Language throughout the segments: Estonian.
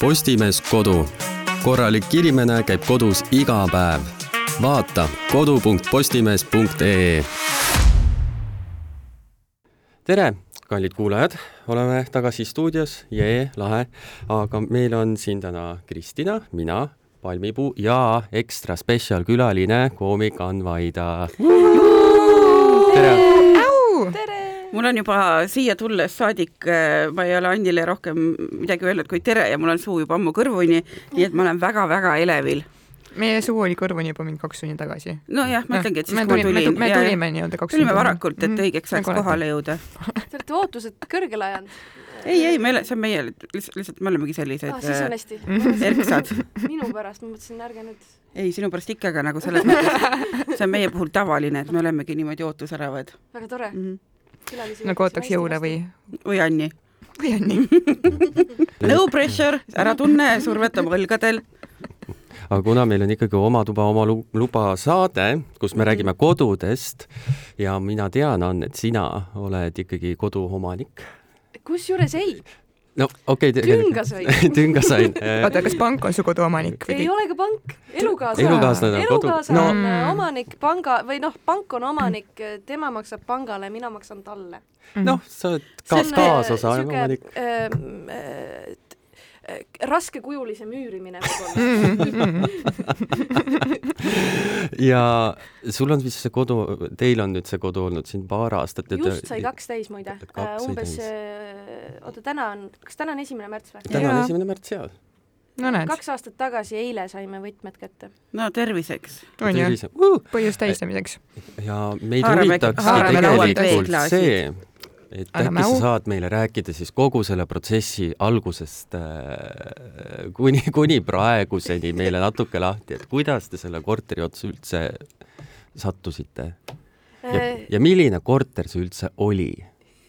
Postimees Kodu. korralik inimene käib kodus iga päev. vaata kodu.postimees.ee. tere, kallid kuulajad, oleme tagasi stuudios, jee, lahe. aga meil on siin täna Kristina, mina, Palmipuu ja ekstra spetsial külaline, koomik Ann Vaida. tere! Mul on juba siia tulles saadik, ma ei ole Annile rohkem midagi öelnud kui tere ja mul on suu juba ammu kõrvuni, nii et ma olen väga-väga elevil. meie suu oli kõrvuni juba mingi kaks tundi tagasi. nojah, ma ütlengi, et siis me kui ma tulime, tulin. me tulime nii-öelda kaks tulime tundi varakult, et Mhm. õigeks ajaks Nagu kohale jõuda. Te olete ootused kõrgele ajanud. ei, ei, meil, see on meie, lihtsalt, lihtsalt me olemegi sellised ah, siis on äh, hästi. erksad. minu pärast, ma mõtlesin, ärge nüüd. ei, sinu pärast ikka, aga nagu selles mõttes, see on meie puhul tavaline, et me olemegi niimoodi ootusäravad väga tore mm.. -hmm. Nagu ootaks jõule või, või Anni. või on nii? No pressure, ära tunne survet oma õlgadel. aga kuna meil on ikkagi Oma tuba, oma lu- luba saade, kus me räägime kodudest ja mina tean, Ann, et sina oled ikkagi koduomanik. kusjuures ei, no okei okay,. Tünga sain. tünga sain. oota, kas pank on su koduomanik ei või? ole ka pank, elukaaslane. Elukaaslane on kodu- elukaaslane on no. äh, omanik panga või noh, pank on omanik, tema maksab pangale, mina maksan talle. noh, sa oled ka kaasosa omanik. äh, raskekujulise müürimine võib-olla. ja sul on vist see kodu, teil on nüüd see kodu olnud siin paar aastat. just sai kaks täis muide sai umbes täis., oota täna on, kas täna on esimene märts või? täna on Jaa. esimene märts ja. no näed, kaks aastat tagasi, eile saime võtmed kätte. no terviseks. on ju, uh!. põhjus tähistamiseks. ja meid huvitakski tegelikult see, et äkki sa saad meile rääkida siis kogu selle protsessi algusest äh, kuni, kuni praeguseni meile natuke lahti, et kuidas te selle korteri otsa üldse sattusite ja, Äh, ja milline korter see üldse oli?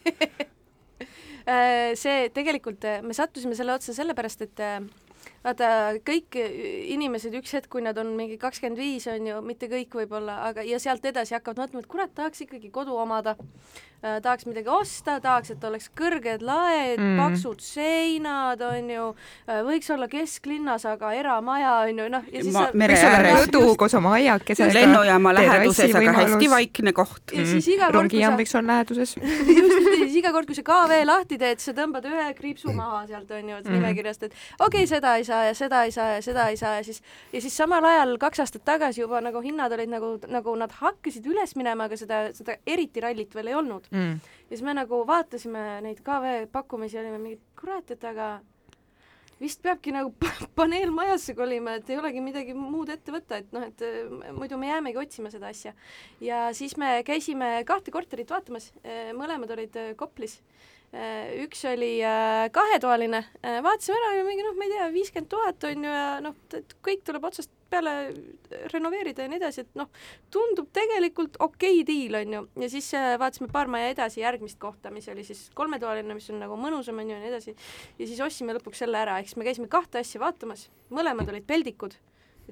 Äh, see tegelikult, me sattusime selle otsa sellepärast, et vaata, kõik inimesed üks hetk, kui nad on mingi kakskümmend viis, on ju, mitte kõik võib-olla, aga ja sealt edasi hakkavad mõtlema, et kurat, tahaks ikkagi kodu omada äh,, tahaks midagi osta, tahaks, et oleks kõrged laed Mm. paksud seinad, on ju äh,, võiks olla kesklinnas, aga eramaja, on ju, noh, mere ääres. rõdu koos oma aiakesega. lennujaama läheduses, aga hästi vaikne koht. ja siis iga kord, kui rongijaam sa võiks olla läheduses. just, siis iga kord, kui sa KV lahti teed, sa tõmbad ühe kriipsu maha sealt onju mm. nimekirjast, et okei okay,, seda ei saa ja seda ei saa ja seda ei saa ja siis ja siis samal ajal kaks aastat tagasi juba nagu hinnad olid nagu, nagu nad hakkasid üles minema, aga seda, seda eriti rallit veel ei olnud. Mm. ja siis me nagu vaatasime neid KV pakkumisi ja olime mingi kurat, et aga vist peabki nagu pa- paneel majasse kolima, et ei olegi midagi muud ette võtta, et noh, et äh, muidu me jäämegi otsima seda asja. ja siis me käisime kahte korterit vaatamas, mõlemad olid äh, Koplis. Üks oli äh, kahetoaline, vaatasime ära ja mingi noh, ma ei tea, viiskümmend tuhat on ju ja noh, kõik tuleb otsast peale renoveerida ja nii edasi, et noh, tundub tegelikult okei okay diil on ju, ja siis äh, vaatasime paar maja edasi järgmist kohta, mis oli siis kolmetoaline, mis on nagu mõnusam on ju ja nii edasi. ja siis ostsime lõpuks selle ära, ehk siis me käisime kahte asja vaatamas, mõlemad olid peldikud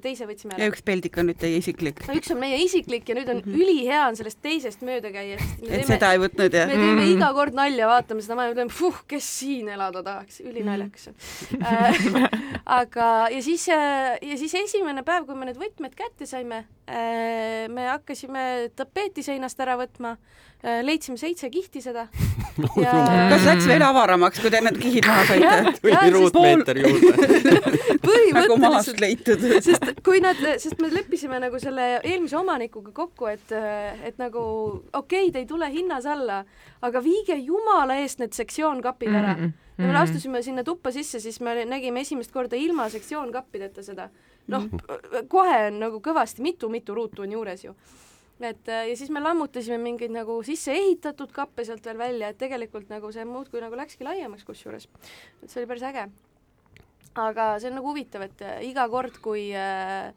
ja teise võtsime ja ära. üks peldik on nüüd teie isiklik. no üks on meie isiklik ja nüüd on mm -hmm. ülihea on sellest teisest mööda käia, sest et teeme seda ei võtnud jah me? teeme Mhm. iga kord nalja, vaatame seda maja, ütleme, puh, kes siin elada tahaks, ülinaljakas on äh. aga, ja siis, ja siis esimene päev, kui me need võtmed kätte saime, me hakkasime tapeeti seinast ära võtma, leidsime seitse kihti seda. kas läks veel avaramaks, kui te need kihid maha saite? tuli ruutmeeter juurde. nagu maast põhimõtteliselt, leitud. sest kui nad, sest me leppisime nagu selle eelmise omanikuga kokku, et, et nagu okei okay,, te ei tule hinnas alla, aga viige jumala eest need sektsioonkapid ära mm. -hmm. ja me astusime sinna tuppa sisse, siis me nägime esimest korda ilma sektsioonkappideta seda. noh, kohe on nagu kõvasti mitu-mitu ruutu on juures ju et äh, ja siis me lammutasime mingeid nagu sisse ehitatud kappe sealt veel välja, et tegelikult nagu see muudkui nagu läkski laiemaks kusjuures. et see oli päris äge. aga see on nagu huvitav, et äh, iga kord, kui äh,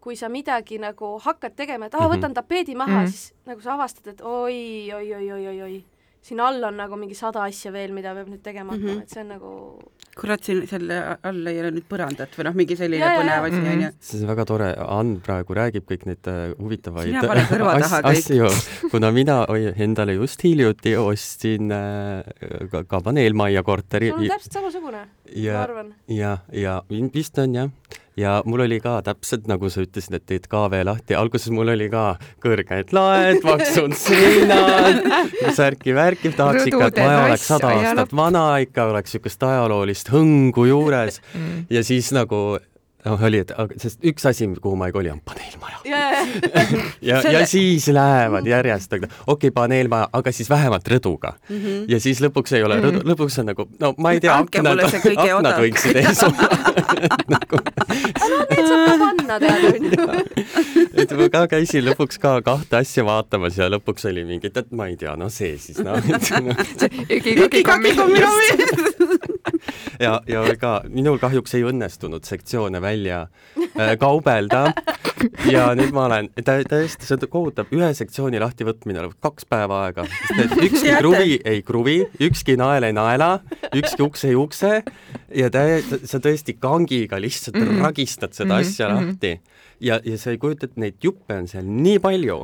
kui sa midagi nagu hakkad tegema, et aa, Mhm. võtan tapeedi maha mm. -hmm. siis nagu sa avastad, et oi, oi, oi, oi, oi, oi, siin all on nagu mingi sada asja veel, mida peab nüüd tegema hakkama mm, -hmm. et see on nagu kurat, siin selle all ei ole nüüd põrandat või noh, mingi selline Ja, põnev ja. asi onju. see on väga tore, Ann praegu räägib kõik neid äh, huvitavaid Sina pane kõrva taha kõik. asju, kuna mina endale just hiljuti ostsin äh, ka, ka paneelmajja korteri sul on täpselt samasugune, ma ja, arvan. ja, ja vist on jah. Ja mul oli ka täpselt nagu sa ütlesid, et teed KV lahti, alguses mul oli ka kõrged laed, paksud seinad, särki-värki, tahaks ikka, et maja oleks sada aastat vana ikka, oleks niisugust ajaloolist hõngu juures. Mm. ja siis nagu noh, oli, et aga- sest üks asi, kuhu ma ei koli, on paneelmaja. ja, ja, ja, Selle- ja siis lähevad järjest, okei okay,, paneelmaja, aga siis vähemalt rõduga mm. Mhm. -hmm. ja siis lõpuks ei ole rõdu, lõpuks on nagu, no ma ei tea, see aknad odav. võiksid ees olla. nagu, need saab ka panna tead onju. et ma ka käisin lõpuks ka kahte asja vaatamas ja lõpuks oli mingi, et, ma ei tea, no see siis noh, üki-koki kommi. ja, ja ka minul kahjuks ei õnnestunud sektsioone välja äh, kaubelda ja nüüd ma olen tä- täiesti, see kohutav, ühe sektsiooni lahtivõtmine läheb kaks päeva aega, sest et ükski kruvi ei kruvi, ükski nael ei naela, ükski uks ei ukse ja tä-, sa tõesti kangiga lihtsalt mm. -hmm. ragistad seda mm -hmm. asja mhm. lahti ja, ja sa ei kujuta ette, neid juppe on seal nii palju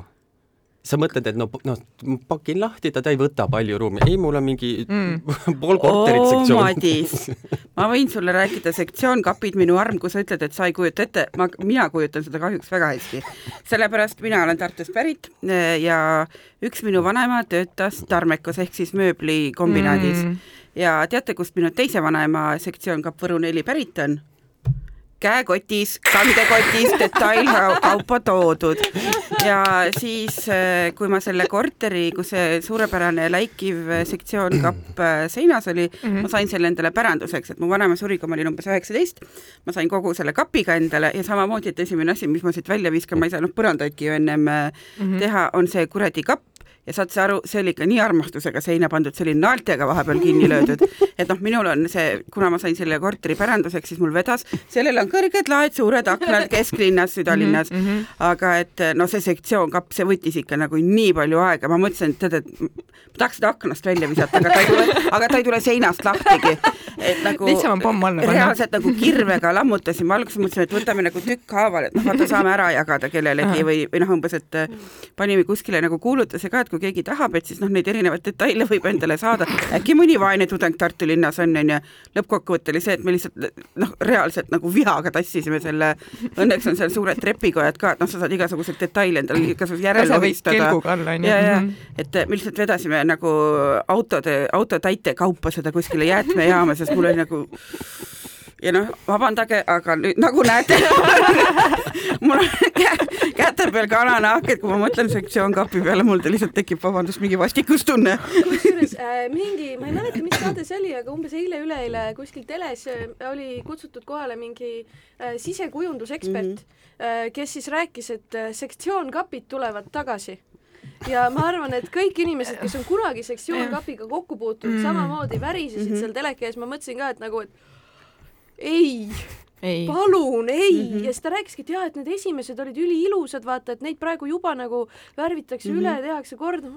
sa mõtled, et no, noh, pakin lahti, ta, ei võta palju ruumi, ei, mul on mingi Mm. pool korterit oo, sektsiooni Madis, ma võin sulle rääkida sektsioonkapid minu arm, kui sa ütled, et sa ei kujuta ette, ma, mina kujutan seda kahjuks väga hästi. sellepärast mina olen Tartust pärit eh, ja üks minu vanaema töötas Tarmekas ehk siis mööblikombinaadis mm. Ja teate, kust minu teise vanaema sektsioonkapp Võru neli pärit on? käekotis, kandekotis detailkaupa toodud ja siis, kui ma selle korteri, kus see suurepärane läikiv sektsioonkapp äh, seinas oli mm, -hmm. ma sain selle endale päranduseks, et mu vanaema suri, kui ma olin umbes üheksateist, ma sain kogu selle kapiga endale ja samamoodi, et esimene asi, mis ma siit välja viskan, ma ei saanud põrandaidki ju ennem mm -hmm. teha, on see kuradi kapp ja saad sa aru, see oli ikka nii armastusega seina pandud, see oli naeltega vahepeal kinni löödud, et noh, minul on see, kuna ma sain selle korteri päranduseks, siis mul vedas, sellel on kõrged laed, suured aknad kesklinnas, südalinnas mm, -hmm. aga et no see sektsioonkapp, see võttis ikka nagu nii palju aega, ma mõtlesin, et tead, et ma tahaks seda aknast välja visata, aga ta ei tule, aga ta ei tule seinast lahtigi. et nagu lihtsam on pomm alla panna. reaalselt nagu kirvega lammutasime, alguses mõtlesime, et võtame nagu tükkhaaval, et noh, vaata saame ära jagada kellelegi või, või noh, umbes, et äh, panime kuskile nagu kuulutuse ka, et kui keegi tahab, et siis noh, neid erinevaid detaile võib endale saada. äkki mõni vaene tudeng Tartu linnas on, onju. lõppkokkuvõte oli see, et me lihtsalt noh, reaalselt nagu vihaga tassisime selle, õnneks on seal suured trepikojad ka, et noh, sa saad igasuguseid detaile endale igasuguseid järele onju. ja, ja et me lihtsalt vedasime nagu autode, autotäite kaupa seda kuskile jäätmejaama, sest mul oli nagu ja noh, vabandage, aga nüüd nagu näete, mul on kä- käte peal kananahk, et kui ma mõtlen sektsioonkapi peale, mul lihtsalt tekib, vabandust, mingi vastikustunne. kusjuures äh, mingi, ma ei mäleta, mis saade see oli, aga umbes eile-üleeile kuskil teles äh, oli kutsutud kohale mingi äh, sisekujundusekspert mm, -hmm. äh, kes siis rääkis, et äh, sektsioonkapid tulevad tagasi ja ma arvan, et kõik inimesed, kes on kunagi sektsioonkapiga kokku puutunud Mm. mm., samamoodi värisesid mm. -hmm. seal teleka ees, ma mõtlesin ka, et nagu, et ei, ei, palun ei mm, Mhm. -hmm. ja siis ta rääkiski, et jaa, et need esimesed olid üliilusad, vaata, et neid praegu juba nagu värvitakse mm Mhm. -hmm. üle, tehakse korda.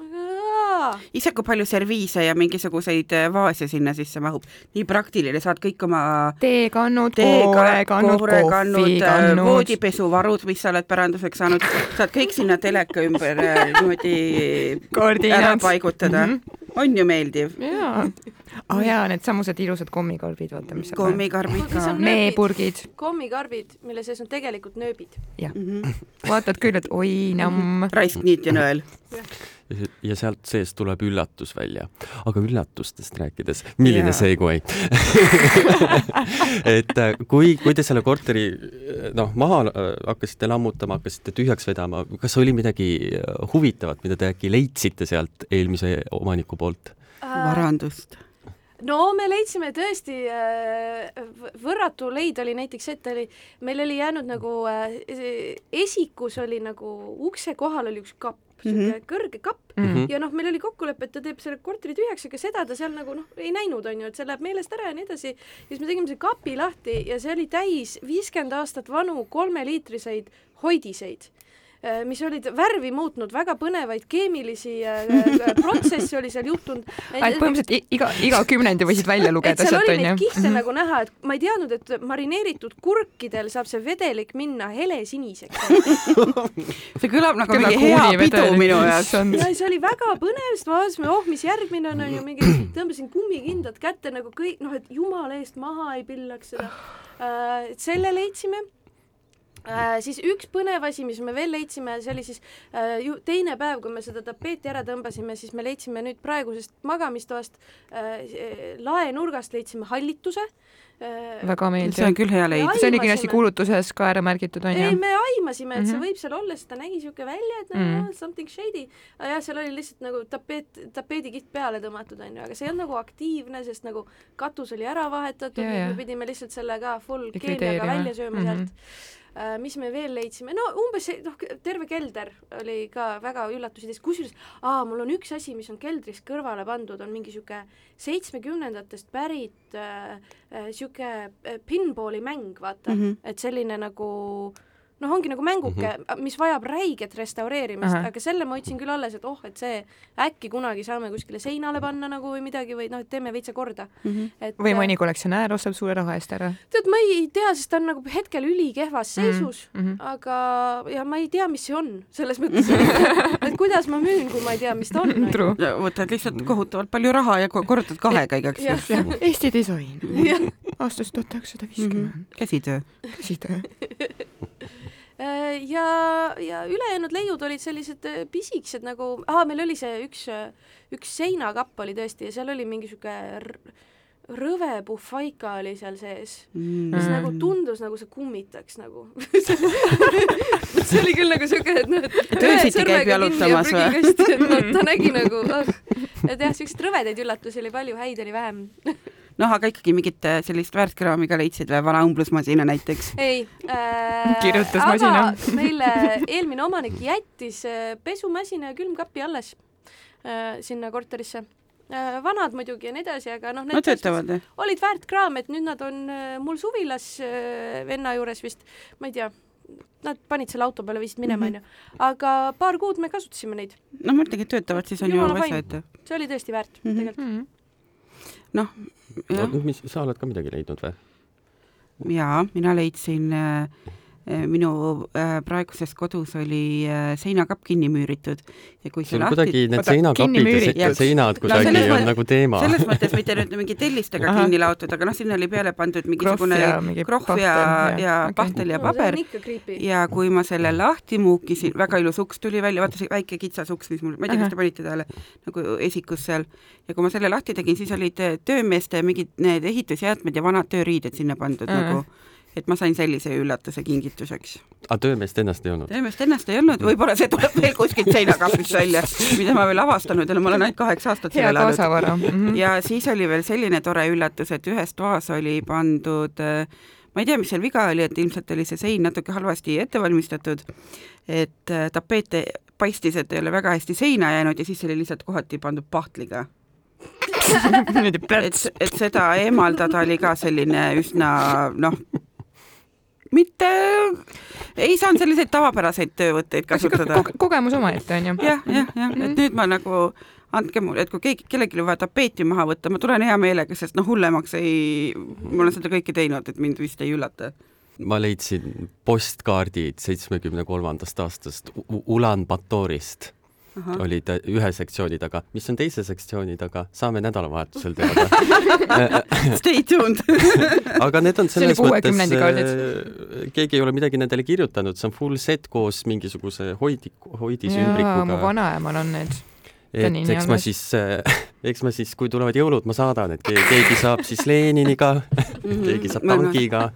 ise, kui palju serviise ja mingisuguseid äh, vaase sinna sisse mahub, nii praktiline, saad kõik oma teekannud, teekannud, koorekannud, kohvikannud. voodipesuvarud, mis sa oled päranduseks saanud, saad kõik sinna teleka ümber äh, niimoodi ära paigutada mm. Mhm. -hmm. On ju meeldiv? jaa, aa jaa, needsamused ilusad kommikarbid, vaata, mis kommikarbid ka on-. meepurgid, kommikarbid, mille sees on tegelikult nööbid. jah, Mm -hmm. vaatad küll, et oi namm. raisk, niit ja nõel. Ja sealt seest tuleb üllatus välja. aga üllatustest rääkides, milline Jaa. segway et äh, kui, kui te selle korteri äh, noh, maha äh, hakkasite lammutama, hakkasite tühjaks vedama, kas oli midagi huvitavat, mida te äkki leidsite sealt eelmise omaniku poolt? varandust. no me leidsime tõesti äh, võrratu leid oli näiteks see, et oli, meil oli jäänud nagu esikus oli nagu ukse kohal oli üks kapp, siuke Mhm. kõrge kapp Mhm. ja noh, meil oli kokkulepe, et ta teeb selle korteri tühjaks, aga seda ta seal nagu noh, ei näinud, on ju, et see läheb meelest ära ja nii edasi. ja siis me tegime selle kapi lahti ja see oli täis viiskümmend aastat vanu kolmeliitriseid hoidiseid mis olid värvi muutnud, väga põnevaid keemilisi äh, protsesse oli seal juhtunud. ainult põhimõtteliselt iga, iga kümnendi võisid välja et lugeda seal sealt oli neid onju. kihte nagu näha, et ma ei teadnud, et marineeritud kurkidel saab see vedelik minna helesiniseks. see kõlab nagu Küll mingi nagu hea pidu minu jaoks. ja see oli väga põnev, sest vaatasime, oh mis järgmine on, onju, mingi tõmbasin kummikindad kätte nagu kõik, noh, et jumala eest maha ei pillaks seda. et selle leidsime Äh, siis üks põnev asi, mis me veel leidsime, see oli siis äh, ju teine päev, kui me seda tapeeti ära tõmbasime, siis me leidsime nüüd praegusest magamistoast äh, laenurgast leidsime hallituse äh,. väga see meeldiv on. küll hea leid see oli kindlasti kuulutuses ka ära märgitud ei, onju. me aimasime, et see Mhm. võib seal olla, sest ta nägi siuke välja, et Mhm. noh, something shady. aga jah, seal oli lihtsalt nagu tapeet, tapeedikiht peale tõmmatud, onju, aga see ei olnud nagu aktiivne, sest nagu katus oli ära vahetatud, me pidime lihtsalt selle ka full keemiaga välja sööma Mhm. sealt. Mis me veel leidsime, no umbes noh, terve kelder oli ka väga üllatusi täis, kusjuures aa, mul on üks asi, mis on keldris kõrvale pandud, on mingi sihuke seitsmekümnendatest pärit äh, äh, sihuke äh, pinballi mäng, vaata mm. -hmm. et selline nagu noh, ongi nagu mänguke mm, -hmm. mis vajab räiget restaureerimist, Ahah. aga selle ma hoidsin küll alles, et oh, et see äkki kunagi saame kuskile seinale panna nagu või midagi või noh, et teeme veitsa korda. et või mõni kollektsionäär ostab suure raha eest ära tead, ma ei tea, sest ta on nagu hetkel ülikehvas seisus mm. -hmm. aga, ja ma ei tea, mis see on, selles mõttes, et kuidas ma müün, kui ma ei tea, mis ta on. Võtad lihtsalt kohutavalt palju raha ja ko- korrutad kahega igaks juhuks. Eesti disain aastast tuhat üheksasada viiskümmend. käsitöö. käsitöö. Äh, ja, ja ülejäänud leiud olid sellised äh, pisikesed nagu, aa, meil oli see üks, üks seinakapp oli tõesti ja seal oli mingi sihuke rõve puhvaika oli seal sees, mis Mm. nagu tundus nagu see kummitaks nagu see oli küll nagu siuke, et noh, et öösiti käib jalutamas või? noh, ta nägi nagu ah. et jah, siukseid rõvedaid üllatusi oli palju, häid oli vähem. noh, aga ikkagi mingit äh, sellist väärtkraami ka leidsid või vana õmblusmasina näiteks? ei äh,. Kirjutusmasina. aga meil äh, eelmine omanik jättis äh, pesumasina ja külmkapi alles äh, sinna korterisse vanad muidugi ja nii edasi, aga noh, no töötavad jah? olid väärt kraam, et nüüd nad on mul suvilas venna juures vist, ma ei tea, nad panid selle auto peale, viisid minema, Mhm. onju. aga paar kuud me kasutasime neid, no ma ütlengi, et töötavad, siis on ju fine. ette. see oli tõesti väärt Mhm. tegelikult. noh, mis, sa oled ka midagi leidnud või? jaa, mina leidsin äh, minu äh, praeguses kodus oli äh, seinakapp kinni müüritud ja kui see lahti kuidagi need seinakapid ja se- seinad kuidagi selles on mõttes- nagu teema. selles mõttes mitte nüüd mingi tellistega kinni laotud, aga noh, sinna oli peale pandud mingisugune ja mingi krohv ja, ja- ja okei. pahtel ja no, paber on creepy. ja kui ma selle lahti muukisin, väga ilus uks tuli välja, vaata see väike kitsas uks, mis mul, ma ei tea, kas te panite tähele, nagu esikus seal ja kui ma selle lahti tegin, siis olid töömeeste mingid need ehitusjäätmed ja vanad tööriided sinna pandud Ahah. nagu, et ma sain sellise üllatuse kingituseks. aga töömeest ennast ei olnud? töömeest ennast ei olnud, võib-olla see tuleb veel kuskilt seinakapist välja, mida ma veel avastanud ei ole, ma olen ainult kaheksa aastat seal elanud. kaasavara. ja siis oli veel selline tore üllatus, et ühes toas oli pandud äh, ma ei tea, mis seal viga oli, et ilmselt oli see sein natuke halvasti ette valmistatud, et äh, tapeet ei- paistis, et ei ole väga hästi seina jäänud ja siis oli lihtsalt kohati pandud pahtliga. et et seda eemaldada oli ka selline üsna noh, mitte, ei saanud selliseid tavapäraseid töövõtteid kasutada. kogemus omaette onju. jah, jah, jah, et nüüd ma nagu andke mulle, et kui keegi, kellelgi on vaja tapeeti maha võtta, ma tulen hea meelega, sest noh, hullemaks ei, ma olen seda kõike teinud, et mind vist ei üllata. ma leidsin postkaardid seitsmekümne kolmandast aastast U- Ulan-Batorist olid äh, ühe sektsiooni taga, mis on teise sektsiooni taga, saame nädalavahetusel teada. Stay tuned. aga need on See oli selles mõttes kaardid., keegi ei ole midagi nendele kirjutanud, see on full set koos mingisuguse hoidi, jaa, mu hoidisümbrikuga. vanaemal on need. et eks ma siis, eks ma siis, kui tulevad jõulud, ma saadan, et keegi, keegi saab siis Leniniga, keegi saab tankiga,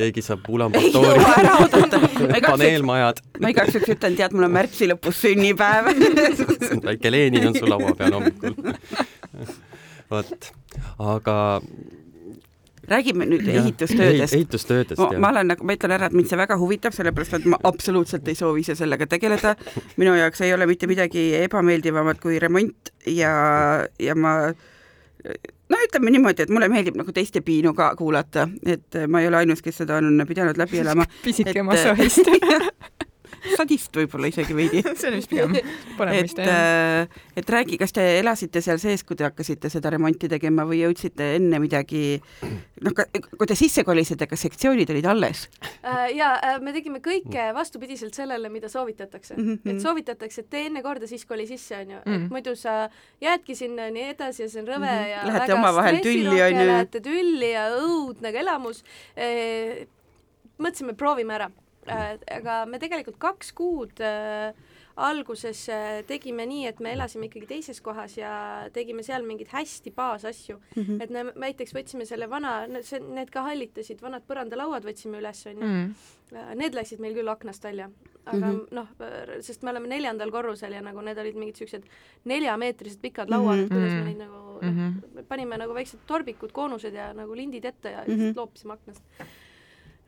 keegi saab Ulan-Batori paneelmajad, ma igaks juhuks ütlen, tead, mul on märtsi lõpus sünnipäev. väike Lenin on sul laua peal hommikul. vot, aga räägime nüüd jah, ehitustöödest. ehitustöödest ma, ma jah. olen nagu, ma ütlen ära, et mind see väga huvitab, sellepärast et ma absoluutselt ei soovi ise sellega tegeleda. minu jaoks ei ole mitte midagi ebameeldivamat kui remont ja, ja ma no ütleme niimoodi, et mulle meeldib nagu teiste piinu ka kuulata, et ma ei ole ainus, kes seda on pidanud läbi elama. pisike masohhist. sadist võib-olla isegi veidi see on vist pigem parem et mõiste jah. äh, et räägi, kas te elasite seal sees, kui te hakkasite seda remonti tegema või jõudsite enne midagi noh, kui te sisse kolisite, kas sektsioonid olid alles? Äh, ja äh, me tegime kõike vastupidiselt sellele, mida soovitatakse mm. Mhm. -hmm. et soovitatakse, et tee enne korda siis, kui oli sisse, onju. Mhm. et muidu sa jäädki sinna ja nii edasi ja see on rõve mm -hmm. ja Lähete omavahel tülli, onju. Lähete tülli ja õudne elamus e,. mõtlesime, proovime ära. Aga me tegelikult kaks kuud äh, alguses äh, tegime nii, et me elasime ikkagi teises kohas ja tegime seal mingeid hästi baasasju mm. Mhm. -hmm. et me näiteks võtsime selle vana, need ka hallitasid, vanad põrandalauad võtsime üles, onju. Mm. Need läksid meil küll aknast välja, aga mm Mhm. -hmm. noh, sest me oleme neljandal korrusel ja nagu need olid mingid siuksed neljameetrised pikad lauad mm, Mhm. -hmm. kuidas me Mhm. neid nagu Mhm. noh, me panime nagu väiksed torbikud, koonused ja nagu lindid ette ja Mhm. mm -hmm. loopisime aknast äh,.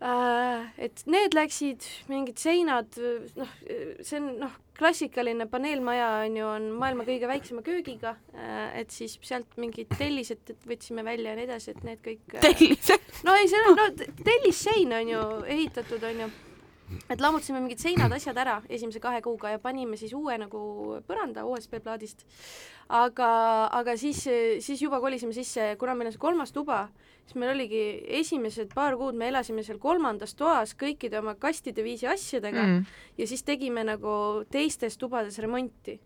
Et need läksid, mingid seinad, noh, see on noh, klassikaline paneelmaja on ju, on maailma kõige väiksema köögiga, et siis sealt mingid tellised võtsime välja ja nii edasi, et need kõik äh, tellised? no ei, see on, no tellissein on ju ehitatud, on ju. et lammutasime mingid seinad, asjad ära esimese kahe kuuga ja panime siis uue nagu põranda OSB plaadist. aga, aga siis, siis juba kolisime sisse, kuna meil on see kolmas tuba, siis meil oligi esimesed paar kuud me elasime seal kolmandas toas kõikide oma kastide viisi asjadega mm. Ja siis tegime nagu teistes tubades remonti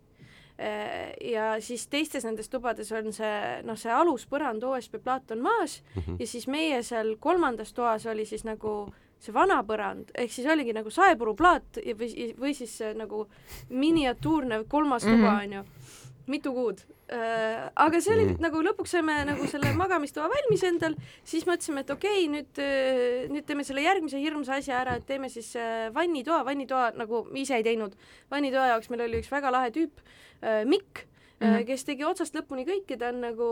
ja siis teistes nendes tubades on see noh, see aluspõrand OSB plaat on maas mm -hmm. ja siis meie seal kolmandas toas oli siis nagu see vana põrand, ehk siis oligi nagu saepuruplaat ja või, või siis see nagu miniatuurne kolmas tuba onju mm -hmm. Mitu kuud äh,. aga see oli mm. Nagu lõpuks saime nagu selle magamistoa valmis endal, siis mõtlesime, et okei okay,, nüüd, nüüd teeme selle järgmise hirmsa asja ära, et teeme siis äh, vannitoa, vannitoa nagu ise ei teinud. vannitoa jaoks meil oli üks väga lahe tüüp äh,, Mikk mm. -hmm. kes tegi otsast lõpuni kõike, ta on nagu,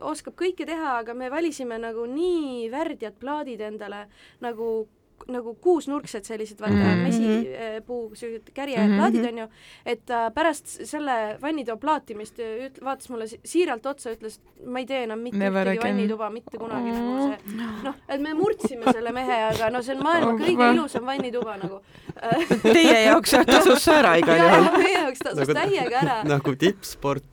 oskab kõike teha, aga me valisime nagu nii värdjad plaadid endale nagu nagu kuusnurksed sellised vaata mm Mhm. -hmm. mesipuu sellised kärjeplaadid Mhm. onju, et ta pärast selle vannitoa plaatimist üt-, vaatas mulle si- siiralt otsa, ütles, ma ei tee enam mitte ühtegi vannituba mitte kunagi Oh. nagu see noh, et me murdsime selle mehe, aga no see on maailma Oh, kõige ilusam vannituba nagu Teie jaoks tasus see ära igal juhul. meie jaoks tasus täiega ära nagu tippsport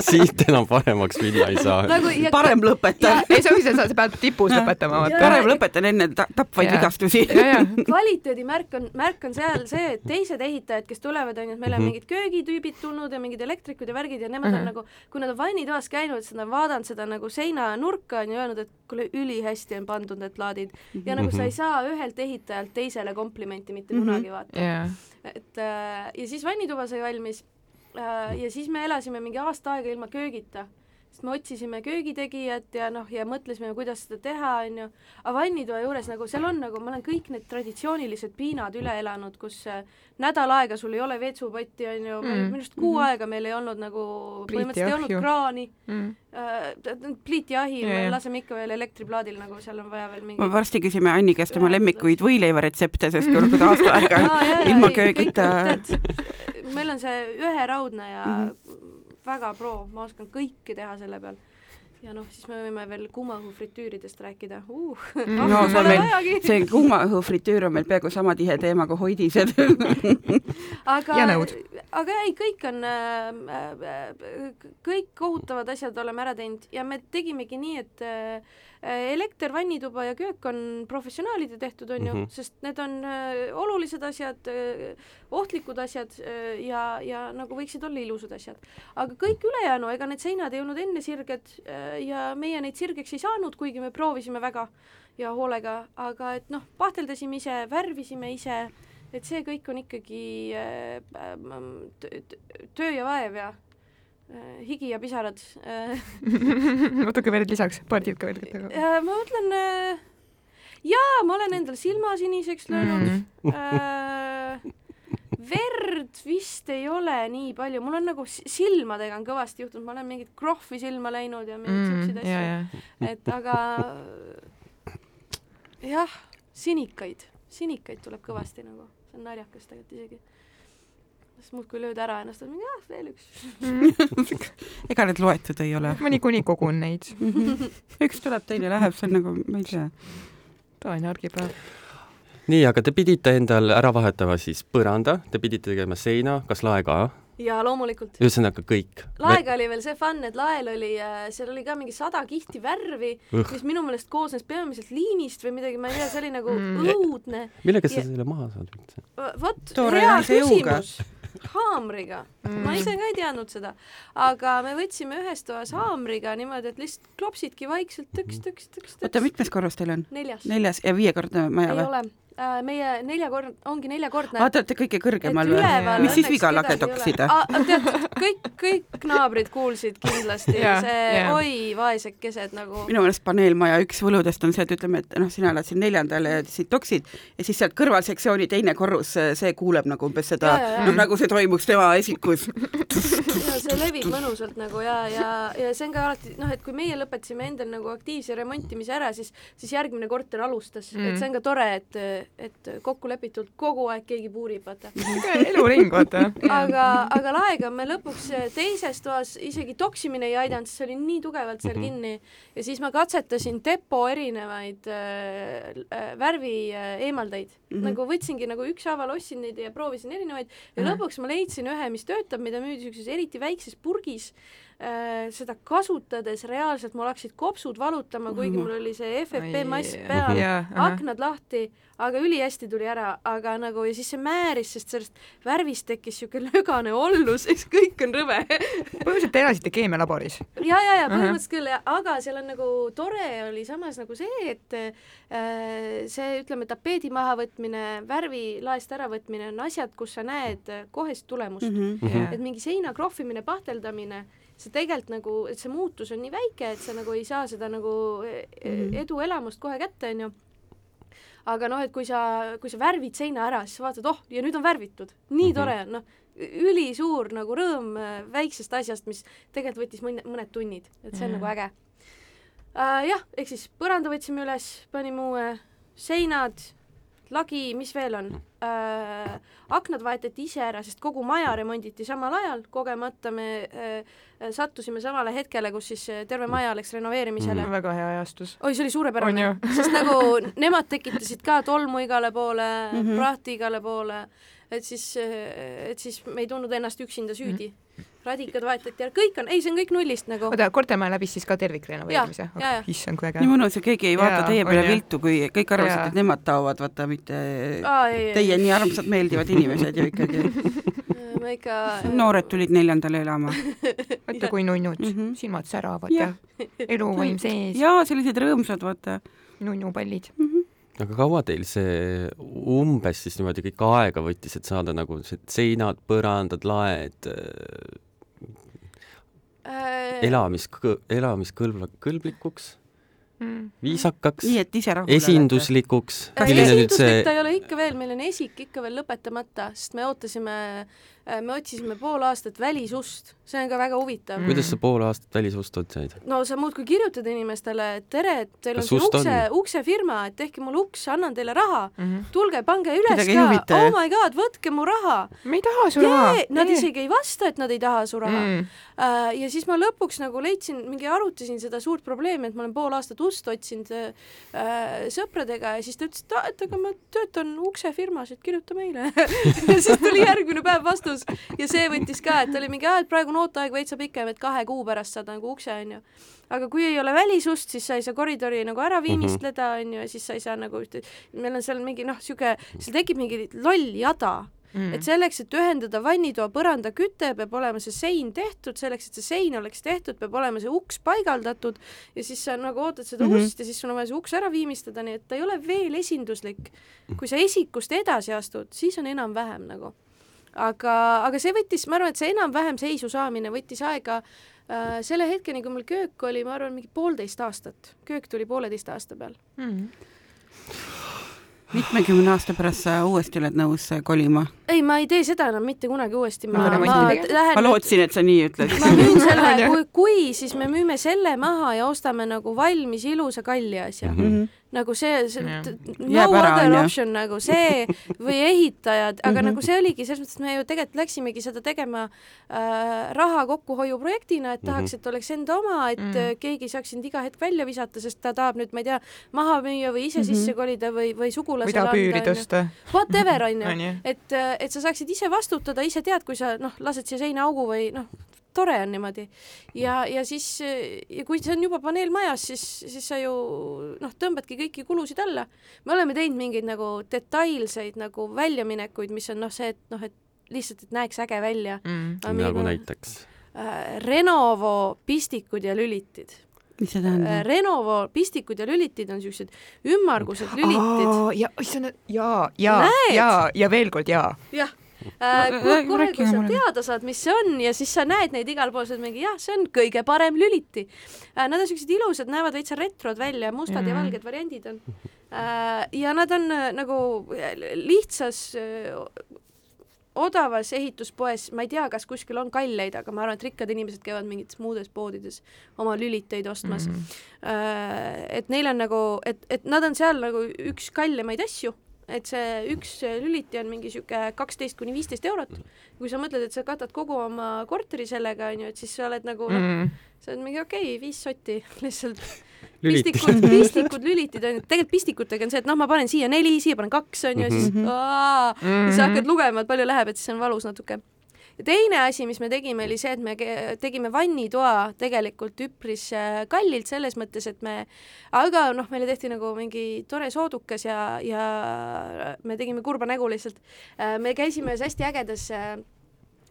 siit enam paremaks minna ei saa. nagu parem lõpetan, ei, see ongi see, sa pead tipus lõpetama, parem lõpetan enne ta- tapvaid vigastusi. kvaliteedimärk on, märk on seal see, et teised ehitajad, kes tulevad, onju, et meil on Mhm. mingid köögitüübid tulnud ja mingid elektrikud ja värgid ja nemad mm -hmm. Mhm. on nagu, kui nad on vannitoas käinud, siis nad on vaadanud seda nagu seinanurka onju, öelnud, et kuule, ülihästi on pandud need plaadid ja nagu sa ei saa ühelt ehitajalt teisele komplimenti mitte Mhm. kunagi vaata. ja, et äh, ja siis vannituba sai valmis äh, ja siis me elasime mingi aasta aega ilma köögita sest me otsisime köögitegijat ja noh, ja mõtlesime, kuidas seda teha, onju. aga vannitoa juures nagu seal on nagu, ma olen kõik need traditsioonilised piinad üle elanud, kus äh, nädal aega sul ei ole vetsupotti, onju, Mm. minu arust kuu Mhm. aega meil ei olnud nagu, põhimõtteliselt ei olnud kraani mm. äh,, pliitiahi Ja, me laseme ikka veel elektriplaadil, nagu seal on vaja veel mingi me varsti küsime Anni käest tema lemmikuid võileivaretsepte, sest kui oled aasta aega Aa, jaa, jaa, ilma köögita. meil on see üheraudne ja mm Mhm. -hmm. Väga pro, ma oskan kõike teha selle peal. ja noh, siis me võime veel kuumaõhufritüüridest rääkida uh.. No, see on meil- see kuuma õhu fritüür on meil peaaegu sama tihe teema kui hoidised. aga aga ei, kõik on äh,, kõik kohutavad asjad oleme ära teinud ja me tegimegi nii, et äh, elekter, vannituba ja köök on professionaalide tehtud, on ju mm. -hmm. sest need on äh, olulised asjad äh,, ohtlikud asjad äh, ja, ja nagu võiksid olla ilusad asjad. aga kõik ülejäänu, ega need seinad ei olnud enne sirged äh, ja meie neid sirgeks ei saanud, kuigi me proovisime väga ja hoolega, aga et noh, pahteldasime ise, värvisime ise, et see kõik on ikkagi äh, ähm, tö- tö- töö ja vaev ja äh, higi ja pisarad äh,. natuke veel lisaks, paar tilka veel. ja ma mõtlen äh,, jaa, ma olen endal silma siniseks löönud Mm. äh, verd vist ei ole nii palju, mul on nagu silmadega on kõvasti juhtunud, ma olen mingit krohvi silma läinud ja mingeid siukseid Mm, ja, asju, ja. et aga jah, sinikaid, sinikaid tuleb kõvasti nagu, see on naljakas tegelikult isegi. siis muudkui lööd ära ennast, et jah, veel üks. ega need loetud ei ole. ma niikuinii kogun neid. üks tuleb, teine läheb, see on nagu, ma ei tea. tavaline argipäev. nii, aga te pidite endal ära vahetama siis põranda, te pidite tegema seina, kas lae ka? Ja loomulikult. ühesõnaga kõik. laega oli veel see fun, et lael oli, seal oli ka mingi sada kihti värvi, mis minu meelest koosnes peamiselt liinist või midagi, ma ei tea, see oli nagu Mm. õudne. millega sa Ja- selle maha saad üldse? vot, hea küsimus. haamriga mm., ma ise ka ei teadnud seda, aga me võtsime ühes toas haamriga niimoodi, et lihtsalt klopsidki vaikselt tõks, tõks, tõks, oota, tõks. mitmes korrus teil on? neljas. neljas ja viiekordne maja ei või? ole, meie neljakord, ongi neljakordne aa, te olete kõige kõrgemal või? mis siis viga kedagi lage ei ole. toksida? Aa, tead, kõik, kõik naabrid kuulsid kindlasti Jaa, see jaa. oi, vaesekesed nagu. minu meelest paneelmaja üks võludest on see, et ütleme, et noh, sina elad siin neljandal ja siit toksid ja siis sealt kõrvalsektsiooni teine korrus, see kuuleb nagu umbes seda noh nagu see toimuks tema esikus. ja see levib mõnusalt nagu ja, ja, ja see on ka alati noh, et kui meie lõpetasime endal nagu aktiivse remontimise ära, siis, siis järgmine korter alustas mm., Mm. et see on ka tore, et, et kokku lepitult kogu aeg keegi puurib, vaata. eluring, vaata. aga, aga laega me lõpuks teises toas isegi toksimine ei aidanud, sest see oli nii tugevalt seal Mhm. kinni ja siis ma katsetasin depo erinevaid äh, värvi äh, eemaldajaid mm. -hmm. nagu võtsingi nagu ükshaaval ostsin neid ja proovisin erinevaid ja Mhm. lõpuks ma leidsin ühe, mis töötab, mida müüdi siukses eriti väikses purgis äh, seda kasutades reaalselt mul hakkasid kopsud valutama, kuigi mul oli see FFP mask peal, jaa, aknad lahti, aga ülihästi tuli ära, aga nagu ja siis see määris, sest sellest värvist tekkis siuke lögane ollus, eks kõik on rõve. põhimõtteliselt te elasite keemialaboris. ja, ja, ja põhimõtteliselt küll, aga seal on nagu tore oli samas nagu see, et äh, see, ütleme, tapeedi mahavõtmine, värvi laest äravõtmine on asjad, kus sa näed äh, kohest tulemust mm. -hmm. et mingi seina krohvimine, pahteldamine, see tegelikult nagu, et see muutus on nii väike, et sa nagu ei saa seda nagu eh, Mhm. eduelamust kohe kätte, onju aga noh, et kui sa, kui sa värvid seina ära, siis sa vaatad, oh, ja nüüd on värvitud, nii Mhm. tore on, noh, ülisuur nagu rõõm äh, väiksest asjast, mis tegelikult võttis mõne, mõned tunnid, et see on Mhm. nagu äge uh,. jah, ehk siis põranda võtsime üles, panime uue, seinad, lagi, mis veel on uh,, aknad vahetati ise ära, sest kogu maja remonditi samal ajal, kogemata me uh, sattusime samale hetkele, kus siis äh, terve maja läks renoveerimisele mm.. väga hea ajastus. oi, see oli On suurepärane sest nagu nemad tekitasid ka tolmu igale poole mm. -hmm. prahti igale poole, et siis, et siis me ei tundnud ennast üksinda süüdi mm. -hmm. radikad vahetati ära, kõik on, ei, see on kõik nullist nagu. oota, kortermaja läbis siis ka tervikrenoveerimise jaa. issand, kui äge nii. mõnus ja keegi ei vaata Jaa, teie peale viltu, kui kõik arvasid, et nemad taovad, vaata mitte aa, ei, ei, teie nii armsad meeldivad inimesed ju ikkagi. ma ikka. noored tulid neljandale elama. vaata kui nunnud mm. -hmm. silmad säravad Jah. ja eluvaim sees, jaa, sellised rõõmsad, vaata. nunnupallid. Aga kaua teil see umbes siis niimoodi kõik aega võttis, et saada nagu seinad, põrandad, laed äh, äh, elamis, elamiskõlbla-, kõlblikuks, Mm. viisakaks, esinduslikuks. Äh, milline nüüd esinduslik see ta ei ole ikka veel, meil on esik ikka veel lõpetamata, sest me ootasime, me otsisime pool aastat välisust, see on ka väga huvitav Mm. mm.. kuidas sa pool aastat välisust said? no sa muudkui kirjutad inimestele, et tere, et teil Kas on siin ukse uksefirma, et tehke mulle uks, annan teile raha, Mhm. tulge, pange üles Kedagi ka, oh my god, võtke mu raha. me ei taha su raha. Nad isegi ei vasta, et nad ei taha su raha mm.. Äh, ja siis ma lõpuks nagu leidsin, mingi arutasin seda suurt probleemi, et ma olen pool aastat ust otsinud äh, sõpradega ja siis ta ütles, et, aga ma töötan uksefirmas, et kirjuta meile ja siis tuli järgmine päev vastus ja see võttis ka, et oli mingi, et praegu on ooteaeg veitsa pikem, et kahe kuu pärast saad nagu ukse, onju. aga kui ei ole välisust, siis sa ei saa koridori nagu ära viimistleda, onju, ja siis sa ei saa nagu ühte, meil on seal mingi noh, sihuke, seal tekib mingi loll jada Mm. et selleks, et ühendada vannitoa põranda küte, peab olema see sein tehtud, selleks, et see sein oleks tehtud, peab olema see uks paigaldatud ja siis sa nagu ootad seda mm Mhm. -hmm. ust ja siis sul on vaja see uks ära viimistleda, nii et ta ei ole veel esinduslik. kui sa esikust edasi astud, siis on enam-vähem nagu. aga, aga see võttis, ma arvan, et see enam-vähem seisu saamine võttis aega äh, selle hetkeni, kui mul köök oli, ma arvan, mingi poolteist aastat. köök tuli pooleteist aasta peal. Mm. mitmekümne aasta pärast sa uuesti oled nõus kolima? ei, ma ei tee seda enam mitte kunagi uuesti, ma, ma tegema? lähen ma lootsin, et sa nii ütled. ma müün selle kui, kui, siis me müüme selle maha ja ostame nagu valmis ilusa kalli asja mm. Mhm. -hmm. nagu see, see Jah. no Jääb ära, other on ju. option nagu see või ehitajad, aga mm Mhm. -hmm. nagu see oligi selles mõttes, et me ju tegelikult läksimegi seda tegema äh, raha kokkuhoiuprojektina, et tahaks, et oleks enda oma, et mm Mhm. -hmm. keegi saaks sind iga hetk välja visata, sest ta tahab nüüd, ma ei tea, maha müüa või ise mm -hmm. sisse kolida või, või või sugulasele tahab üüri anda, onju. tõsta. Whatever, onju onju. et, et sa saaksid ise vastutada, ise tead, kui sa noh, lased siia seina augu või noh, tore on niimoodi. ja, ja siis ja kui see on juba paneel majas, siis, siis sa ju noh, tõmbadki kõiki kulusid alla. me oleme teinud mingeid nagu detailseid nagu väljaminekuid, mis on noh, see, et noh, et lihtsalt, et näeks äge välja Mm. Nagu mingi- näiteks. äh,. Renovo pistikud ja lülitid mis see äh,. tähendab? Renovo pistikud ja lülitid on siuksed ümmargused lülitid. ja, issand, ja, ja ja, ja veel kord ja. jah Äh, äh,, kohe, kui sa teada saad, mis see on ja siis sa näed neid igal pool, sa oled mingi jah, see on kõige parem lüliti äh,. Nad on siuksed ilusad, näevad veitsa retrod välja, mustad mm. ja valged variandid on äh,. ja nad on äh, nagu lihtsas äh, odavas ehituspoes, ma ei tea, kas kuskil on kalleid, aga ma arvan, et rikkad inimesed käivad mingites muudes poodides oma lüliteid ostmas mm.. Äh, et neil on nagu, et, et nad on seal nagu üks kallimaid asju, et see üks lüliti on mingi sihuke kaksteist kuni viisteist eurot. kui sa mõtled, et sa katad kogu oma korteri sellega, onju, et siis sa oled nagu noh, Mm. see on mingi okei okay,, viis sotti lihtsalt. pistikud, pistikud lülitid onju, tegelikult pistikutega on see, et noh, ma panen siia neli, siia panen kaks onju, siis Mhm. aa, Mhm. siis sa hakkad lugema, et palju läheb, et siis on valus natuke. Ja teine asi, mis me tegime, oli see, et me tegime vannitoa tegelikult üpris äh, kallilt selles mõttes, et me, aga noh, meile tehti nagu mingi tore soodukas ja, ja me tegime kurba nägu lihtsalt. me käisime ühes hästi ägedas äh,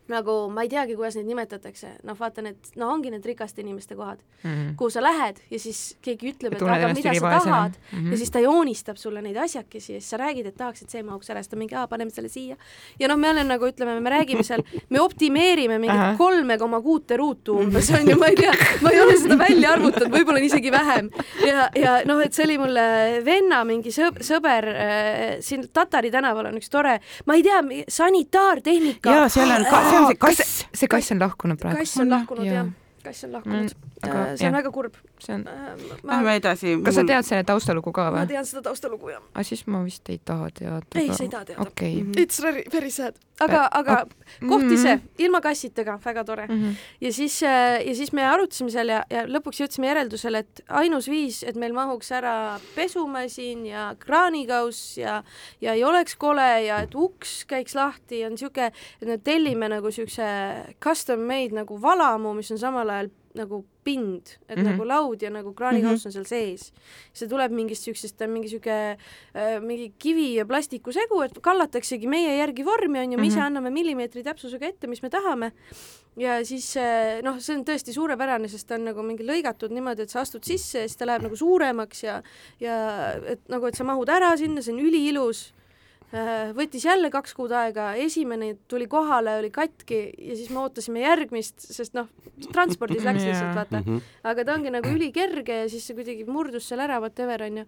nagu ma ei teagi, kuidas neid nimetatakse, noh, vaata need, no ongi need rikaste inimeste kohad, Mm. kuhu sa lähed ja siis keegi ütleb, et aga mida sa tahad Mhm. ja siis ta joonistab sulle neid asjakesi ja siis sa räägid, et tahaks, et see mahuks ära, siis ta mingi, aa, paneme selle siia. ja noh, me oleme nagu ütleme, me räägime seal, me optimeerime mingit kolme koma kuute ruutu umbes on ju, ma ei tea, ma ei ole seda välja arvutanud, võib-olla on isegi vähem. ja, ja noh, et see oli mulle venna mingi sõb-, sõber äh, siin Tatari tänaval on üks tore, ma ei tea, sanitaartehnika. jaa, seal on ka, see on see kas kass. see kass on lahkunud praegu? kass on lahkunud jah, kass on lahkunud Mm, aga äh,. see on jah. väga kurb. see on, Lähme edasi. kas sa tead selle taustalugu ka ma või? tean seda taustalugu jah. aga siis ma vist ei taha teada. ei, sa ei taha teada. okei. It's very, very sad. aga, aga koht ise, ilma kassidega, väga tore. Mhm. ja siis, ja siis me arutasime seal ja, ja lõpuks jõudsime järeldusele, et ainus viis, et meil mahuks ära pesumasin ja kraanikauss ja, ja ei oleks kole ja et uks käiks lahti, on sihuke, et me tellime nagu siukse custom made nagu valamu, mis on samal ajal nagu pind, et mm. -hmm. nagu laud ja nagu kraanikauss on seal sees. see tuleb mingist siuksest, ta on mingi siuke äh, mingi kivi ja plastiku segu, et kallataksegi meie järgi vormi onju, me ise Mhm. anname millimeetri täpsusega ette, mis me tahame ja siis eh, noh, see on tõesti suurepärane, sest ta on nagu mingi lõigatud niimoodi, et sa astud sisse ja siis ta läheb nagu suuremaks ja ja et nagu, et sa mahud ära sinna, see on üliilus. Võttis jälle kaks kuud aega, esimene tuli kohale, oli katki ja siis me ootasime järgmist, sest noh, transpordis läks lihtsalt vaata, Mhm. aga ta ongi nagu ülikerge ja siis see kuidagi murdus seal ära, whatever onju.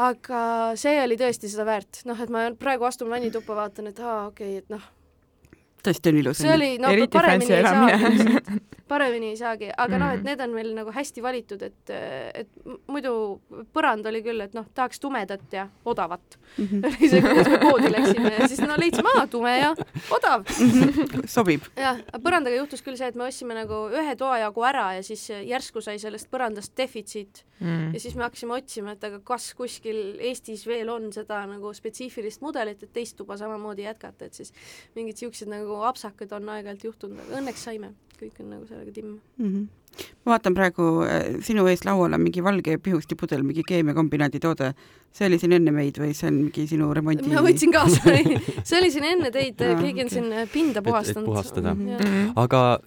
aga see oli tõesti seda väärt, noh, et ma praegu astun vannituppa, vaatan, et aa, okei okay,, et noh, tõesti on ilus. see oli, no Eriti paremini ei lihtsalt, paremini ei saagi, aga noh, et Mhm. need on meil nagu hästi valitud, et, et muidu põrand oli küll, et noh, tahaks tumedat ja odavat. Mhm. oli see, kuidas me poodi läksime ja siis no leidsime, aa, tume ja odav. sobib. jah, aga põrandaga juhtus küll see, et me ostsime nagu ühe toa jagu ära ja siis järsku sai sellest põrandast defitsiit Mm. ja siis me hakkasime otsima, et aga kas kuskil Eestis veel on seda nagu spetsiifilist mudelit, et teist tuba samamoodi jätkata, et siis mingid siuksed nagu apsakad on aeg-ajalt juhtunud, aga õnneks saime, kõik on nagu sellega timm. Mhm. ma vaatan praegu äh, sinu ees laual on mingi valge pihustipudel, mingi keemiakombinaadi toode. see oli siin enne meid või see on mingi sinu remondi? ma võtsin kaasa, see oli siin enne teid Aa,, keegi on okei. siin pinda et puhastanud. puhastada. Mm. aga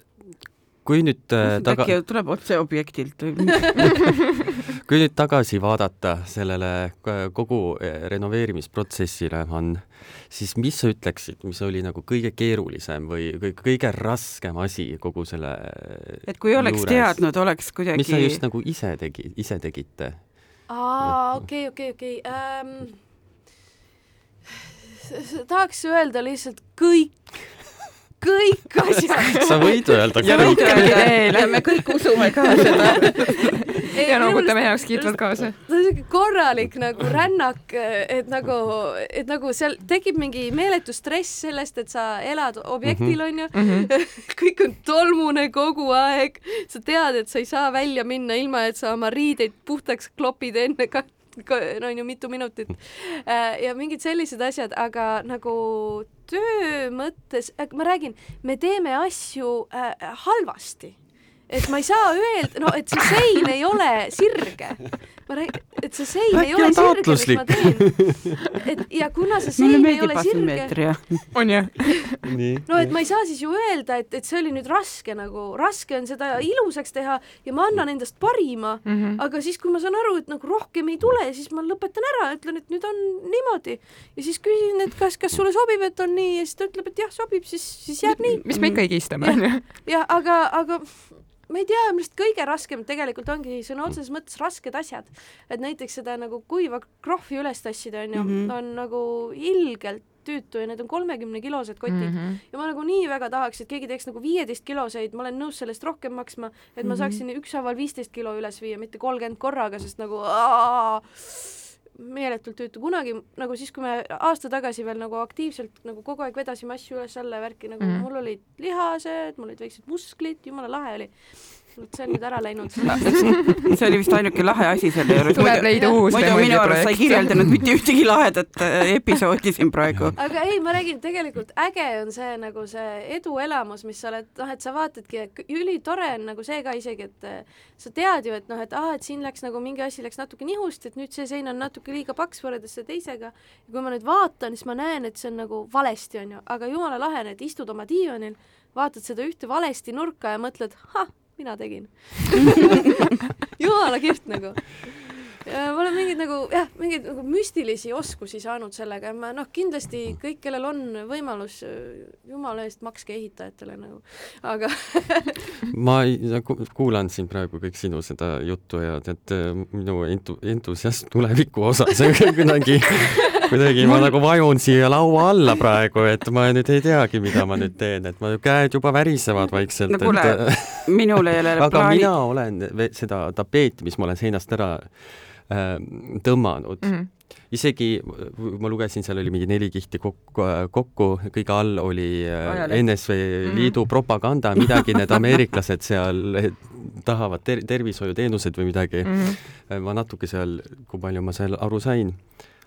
kui nüüd äh, taga, äkki tuleb otse objektilt või? kui nüüd tagasi vaadata sellele k- kogu eh, renoveerimisprotsessile, on, siis mis sa ütleksid, mis oli nagu kõige keerulisem või kõige, kõige raskem asi kogu selle et kui oleks juures? teadnud, oleks kuidagi mis sa just nagu ise tegi, ise tegite? aa, okei, okei, okei. tahaks öelda lihtsalt kõik, kõik asjad. sa võid öelda ja kõik. ja me kõik usume ka seda. ja noogutame heakskiitvalt kaasa. ta on siuke korralik nagu rännak, et nagu, et nagu seal tekib mingi meeletu stress sellest, et sa elad objektil Mhm. onju Mm -hmm. kõik on tolmune kogu aeg, sa tead, et sa ei saa välja minna ilma, et sa oma riideid puhtaks klopid enne ka no on ju mitu minutit ja mingid sellised asjad, aga nagu töö mõttes, ma räägin, me teeme asju äh, halvasti et ma ei saa öelda, no et see sein ei ole sirge. Ma räägin, et see sein ei ole sirge, mis ma teen. et ja kuna see sein ei ole sirge, on nii. no et ma ei saa siis ju öelda, et, et see oli nüüd raske nagu, raske on seda ilusaks teha ja ma annan endast parima mm. -hmm. aga siis, kui ma saan aru, et nagu rohkem ei tule, siis ma lõpetan ära, ütlen, et nüüd on niimoodi ja siis küsin, et kas, kas sulle sobib, et on nii ja siis ta ütleb, et jah, sobib, siis, siis jääb nii. mis me ikka higistame, on ju? jah, aga, aga ma ei tea, minu arust kõige raskem tegelikult ongi sõna otseses mõttes rasked asjad. et näiteks seda nagu kuiva krohvi üles tassida, onju, Mhm. on nagu ilgelt tüütu ja need on kolmekümnekilosed kotid mm. Mhm. ja ma nagu nii väga tahaks, et keegi teeks nagu viieteist kiloseid, ma olen nõus sellest rohkem maksma, et ma Mhm. saaksin ükshaaval viisteist kilo üles viia, mitte kolmkümmend korraga, sest nagu aa, meeletult tüütu, kunagi nagu siis, kui me aasta tagasi veel nagu aktiivselt nagu kogu aeg vedasime asju üles-alla ja värki, nagu mm. Mhm. mul olid lihased, mul olid väiksed musklid, jumala lahe oli. Et see on nüüd ära läinud. see oli vist ainuke lahe asi selle juures. tuleb leida uus muidu minu arust sa ei kirjeldanud mitte ühtegi lahedat äh, episoodi siin praegu. aga ei, ma räägin, tegelikult äge on see nagu see eduelamus, mis sa oled, noh, et sa vaatadki, ülitore on nagu see ka isegi, et äh, sa tead ju, et noh, et aa, et siin läks nagu mingi asi läks natuke nihust, et nüüd see sein on natuke liiga paks võrreldes selle teisega. ja kui ma nüüd vaatan, siis ma näen, et see on nagu valesti, onju, aga jumala lahe on, et istud oma diivanil, vaatad seda ühte valesti nurka ja mõtled, ah, mina tegin. Jumala kihvt nagu. Ma olen mingeid nagu jah, mingeid nagu müstilisi oskusi saanud sellega ja ma noh, kindlasti kõik, kellel on võimalus, jumala eest makske ehitajatele nagu, aga ma ei, kuulan siin praegu kõik sinu seda juttu ja tead, minu entu-, entusiasm tuleviku osas kuidagi, kuidagi ma nagu vajun siia laua alla praegu, et ma nüüd ei teagi, mida ma nüüd teen, et ma, käed juba värisevad vaikselt. no kuule et..., minul ei ole aga plaani... mina olen seda tapeeti, mis ma olen seinast ära äh, tõmmanud mm. -hmm isegi ma lugesin, seal oli mingi neli kihti kokku, kokku, kõige all oli äh, Ajale. NSV Liidu mm. propaganda, midagi need ameeriklased seal tahavad ter, tervishoiuteenused või midagi mm. ma natuke seal, kui palju ma seal aru sain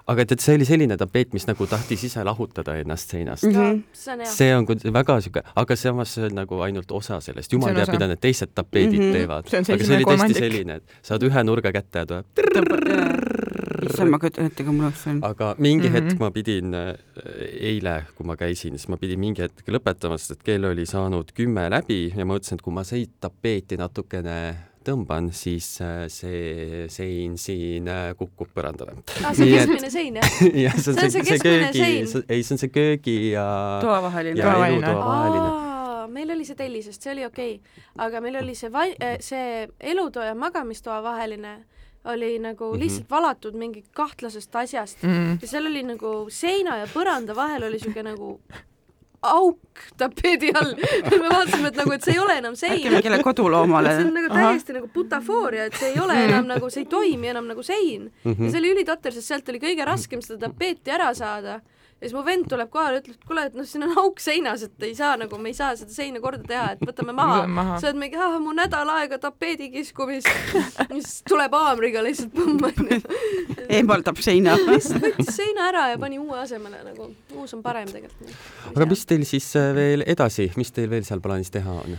aga et, et see oli selline tapeet, mis nagu tahtis ise lahutada ennast seinast mm. -hmm. see on see on väga sihuke, aga samas see on nagu ainult osa sellest, jumal teab, mida need teised tapeedid mm -hmm. teevad. aga see oli tõesti selline, et saad ühe nurga kätte ja tuleb issand, ma kujutan ette, kui mul oleks see. aga mingi mm -hmm. hetk ma pidin, eile, kui ma käisin, siis ma pidin mingi hetk lõpetama, sest et kell oli saanud kümme läbi ja ma mõtlesin, et kui ma seda tapeeti natukene tõmban, siis see sein siin kukub põrandale. aa, see keskmine sein, jah? jah, see on see, see, see köögi, ei, see on see köögi ja toavaheline. ja elutoa vaheline meil oli see tellisest, see oli okei okay., aga meil oli see vai-, see elutoa ja magamistoa vaheline oli nagu lihtsalt mm -hmm. valatud mingi kahtlasest asjast mm -hmm. ja seal oli nagu seina ja põranda vahel oli siuke nagu auk tapeedi all me vaatasime, et nagu, et see ei ole enam sein. äkki mingile koduloomale. see on nagu täiesti Aha. nagu butafooria, et see ei ole enam nagu, see ei toimi enam nagu sein mm. -hmm. ja see oli ülitotter, sest sealt oli kõige raskem seda tapeeti ära saada ja siis mu vend tuleb kohale, ütleb, et kuule, et noh, siin on auk seinas, et ei saa nagu, me ei saa seda seina korda teha, et võtame maha, maha.. sa oled mingi, ah, mu nädal aega tapeedi kiskumist, siis tuleb haamriga lihtsalt põmm onju. eemaldab seina. lihtsalt võttis seina ära ja pani uue asemele nagu, uus on parem tegelikult. aga mis teil siis veel edasi, mis teil veel seal plaanis teha on?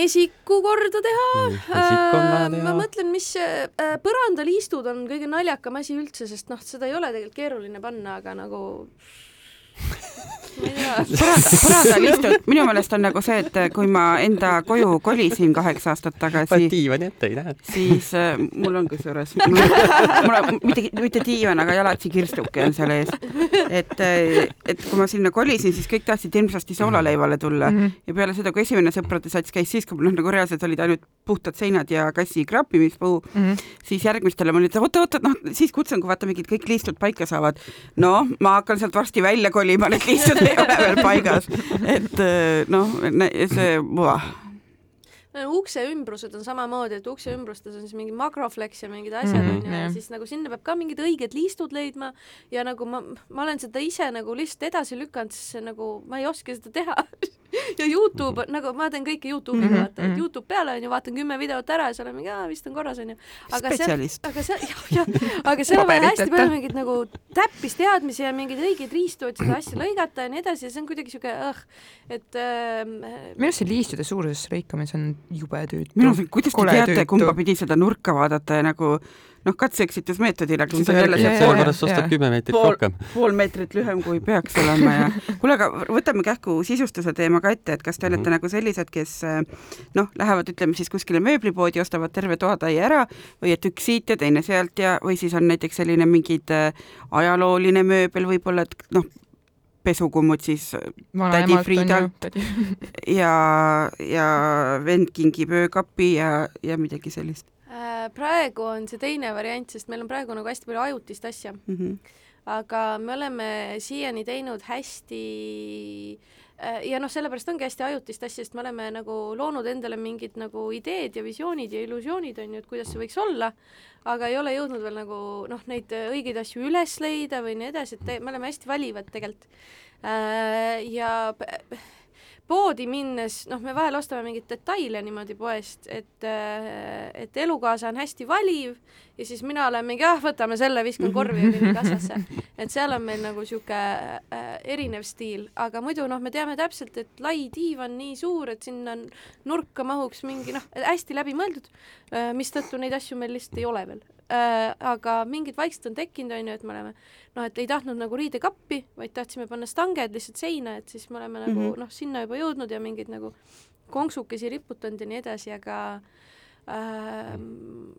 Esiku korda teha. ma mõtlen, mis põrandaliistud on kõige naljakam asi üldse, sest noh, seda ei ole tegelikult keeruline panna, aga nagu. põranda, põrandal istud, minu meelest on nagu see, et kui ma enda koju kolisin kaheksa aastat paned tagasi, diivani ette, ei näe. siis äh, mul on kusjuures, mul on mitte, mitte diivan, aga jalatsi kirstuke on seal ees. et, et kui ma sinna kolisin, siis kõik tahtsid hirmsasti soolaleivale tulla mm. -hmm. ja peale seda, kui esimene sõprade sats käis siis, kui mul nagu reaalselt olid ainult puhtad seinad ja kassi kraapimispuu mm. -hmm. siis järgmistele ma olin, et oot-oot, noh siis kutsun, kui vaata mingid kõik liistud paika saavad. noh, ma hakkan sealt varsti välja kolima, need liistud ei ole veel paigas, et äh, noh, see, ukse ümbrused on samamoodi, et ukse ümbrustes on siis mingi makroflex ja mingid asjad Mhm, onju mm -hmm, ja siis nagu sinna peab ka mingid õiged liistud leidma ja nagu ma, ma olen seda ise nagu lihtsalt edasi lükanud, sest see nagu, ma ei oska seda teha. ja Youtube, nagu ma teen kõike Youtube'iga Mhm, vaata, et mhm. Youtube peale onju, vaatan kümme videot ära ja seal on mingi, aa vist on korras onju. aga spetsialist. aga see, jah, jah, aga seal on vaja hästi palju mingeid nagu täppisteadmisi ja mingeid õigeid riistu, et seda asja lõigata ja nii edasi ja see on kuidagi siuke õh, et äh, minu arust see liistude suuruses lõikamine on jube tüütu. minu arust, kuidas te teate, kumba pidi seda nurka vaadata ja nagu noh, katse-eksitusmeetodil, aga siis on jälle see jaa, pool, sellepärast ostab kümme meetrit Pool- rohkem. pool meetrit lühem, kui peaks olema ja kuule, aga võtame kähku sisustuse teema ka ette, et kas te olete Mhm. nagu sellised, kes eh, noh, lähevad, ütleme siis kuskile mööblipoodi, ostavad terve toatäie ära või et üks siit ja teine sealt ja, või siis on näiteks selline mingid eh, ajalooline mööbel võib-olla, et noh, pesukummud siis tädi Friida. ja, ja vend kingib öökapi ja, ja midagi sellist Äh, praegu on see teine variant, sest meil on praegu nagu hästi palju ajutist asja, mm. -hmm. aga me oleme siiani teinud hästi äh, ja noh, sellepärast ongi hästi ajutist asja, sest me oleme nagu loonud endale mingid nagu ideed ja visioonid ja illusioonid on ju, et kuidas see võiks olla, aga ei ole jõudnud veel nagu noh, neid õigeid asju üles leida või nii edasi, et me oleme hästi valivad tegelikult. ja p- poodi minnes, noh, me vahel ostame mingeid detaile niimoodi poest, et, et elukaasa on hästi valiv ja siis mina olen mingi, ah, võtame selle, viskan korvi ja viin kassasse. et seal on meil nagu sihuke äh, erinev stiil, aga muidu noh, me teame täpselt, et lai diivan nii suur, et sinna nurka mahuks mingi noh, hästi läbimõeldud, mistõttu neid asju meil lihtsalt ei ole veel äh,. aga mingid vaikselt on tekkinud, on ju, et me oleme noh, et ei tahtnud nagu riidekappi, vaid tahtsime panna stanged lihtsalt seina, et siis me oleme nagu mm. -hmm. noh, sinna juba jõudnud ja mingeid nagu konksukesi riputanud ja nii edasi, aga ähm,